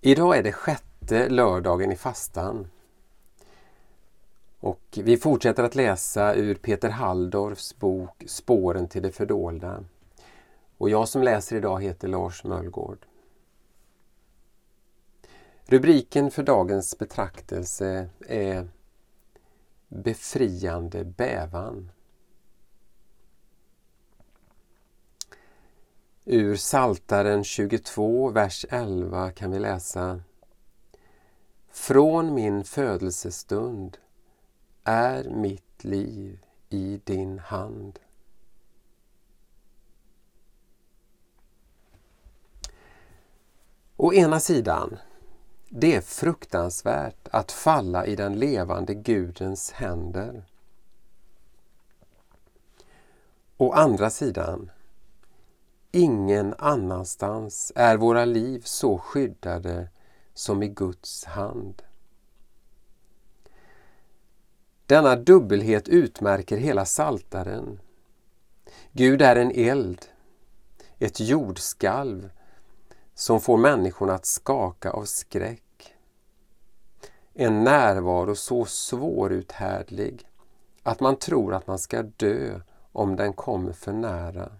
Idag är det sjätte lördagen i fastan. Och vi fortsätter att läsa ur Peter Halldorfs bok Spåren till det fördolda. Och jag som läser idag heter Lars Möllgård. Rubriken för dagens betraktelse är Befriande bävan. Ur Saltaren 22, vers 11 kan vi läsa Från min födelsestund är mitt liv i din hand. Å ena sidan, det är fruktansvärt att falla i den levande Gudens händer. Å andra sidan, ingen annanstans är våra liv så skyddade som i Guds hand. Denna dubbelhet utmärker hela saltaren. Gud är en eld, ett jordskalv som får människorna att skaka av skräck. En närvaro så svåruthärdlig att man tror att man ska dö om den kommer för nära.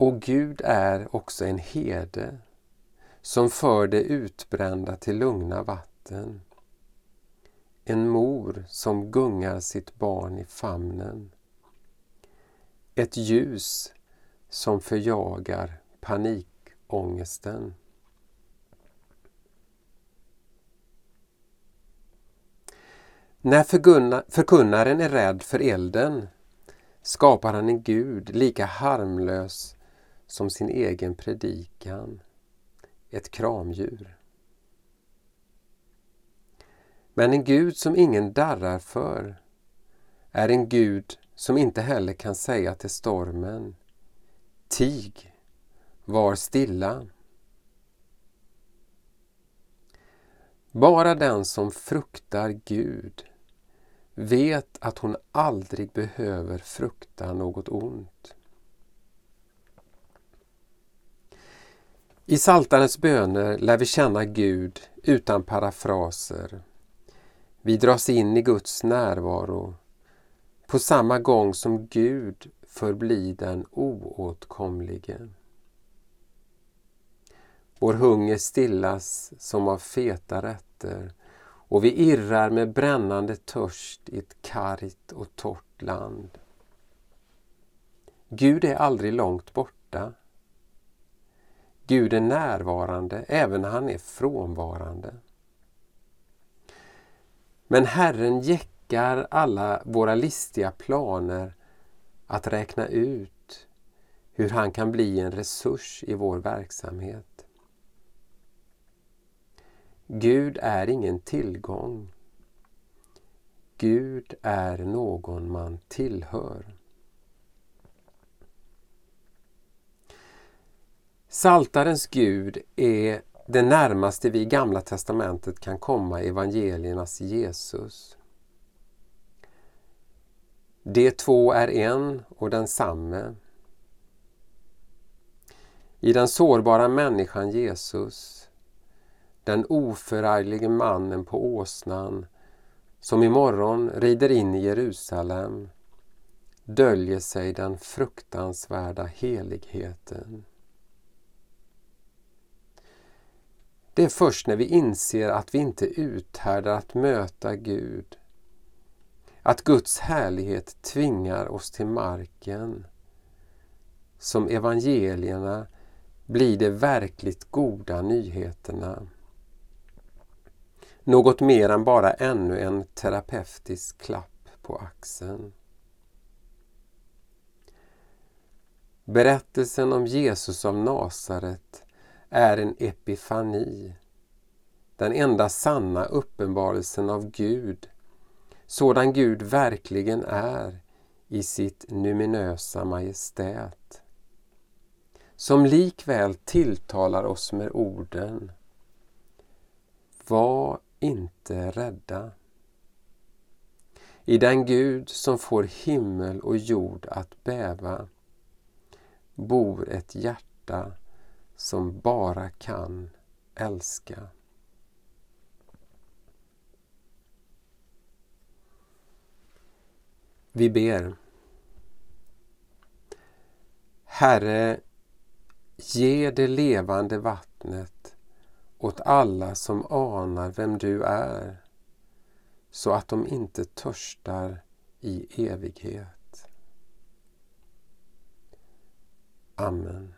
Och Gud är också en herde som för det utbrända till lugna vatten. En mor som gungar sitt barn i famnen. Ett ljus som förjagar panikångesten. När förkunnaren är rädd för elden skapar han en Gud lika harmlös som sin egen predikan, ett kramdjur. Men en Gud som ingen darrar för är en Gud som inte heller kan säga till stormen Tig, var stilla. Bara den som fruktar Gud vet att hon aldrig behöver frukta något ont. I Saltarens böner lär vi känna Gud utan parafraser. Vi dras in i Guds närvaro på samma gång som Gud förblir den oåtkomlige. Vår hunger stillas som av feta rätter och vi irrar med brännande törst i ett kargt och torrt land. Gud är aldrig långt borta. Gud är närvarande även när han är frånvarande. Men Herren jäckar alla våra listiga planer att räkna ut hur han kan bli en resurs i vår verksamhet. Gud är ingen tillgång. Gud är någon man tillhör. Saltarens Gud är det närmaste vi i Gamla testamentet kan komma evangeliernas Jesus. De två är en och densamme. I den sårbara människan Jesus, den oförarglige mannen på åsnan som imorgon rider in i Jerusalem, döljer sig den fruktansvärda heligheten. Det är först när vi inser att vi inte uthärdar att möta Gud att Guds härlighet tvingar oss till marken. Som evangelierna blir de verkligt goda nyheterna. Något mer än bara ännu en terapeutisk klapp på axeln. Berättelsen om Jesus av Nasaret är en epifani, den enda sanna uppenbarelsen av Gud sådan Gud verkligen är i sitt numinösa majestät. Som likväl tilltalar oss med orden Var inte rädda. I den Gud som får himmel och jord att bäva bor ett hjärta som bara kan älska. Vi ber. Herre, ge det levande vattnet åt alla som anar vem du är, så att de inte törstar i evighet. Amen.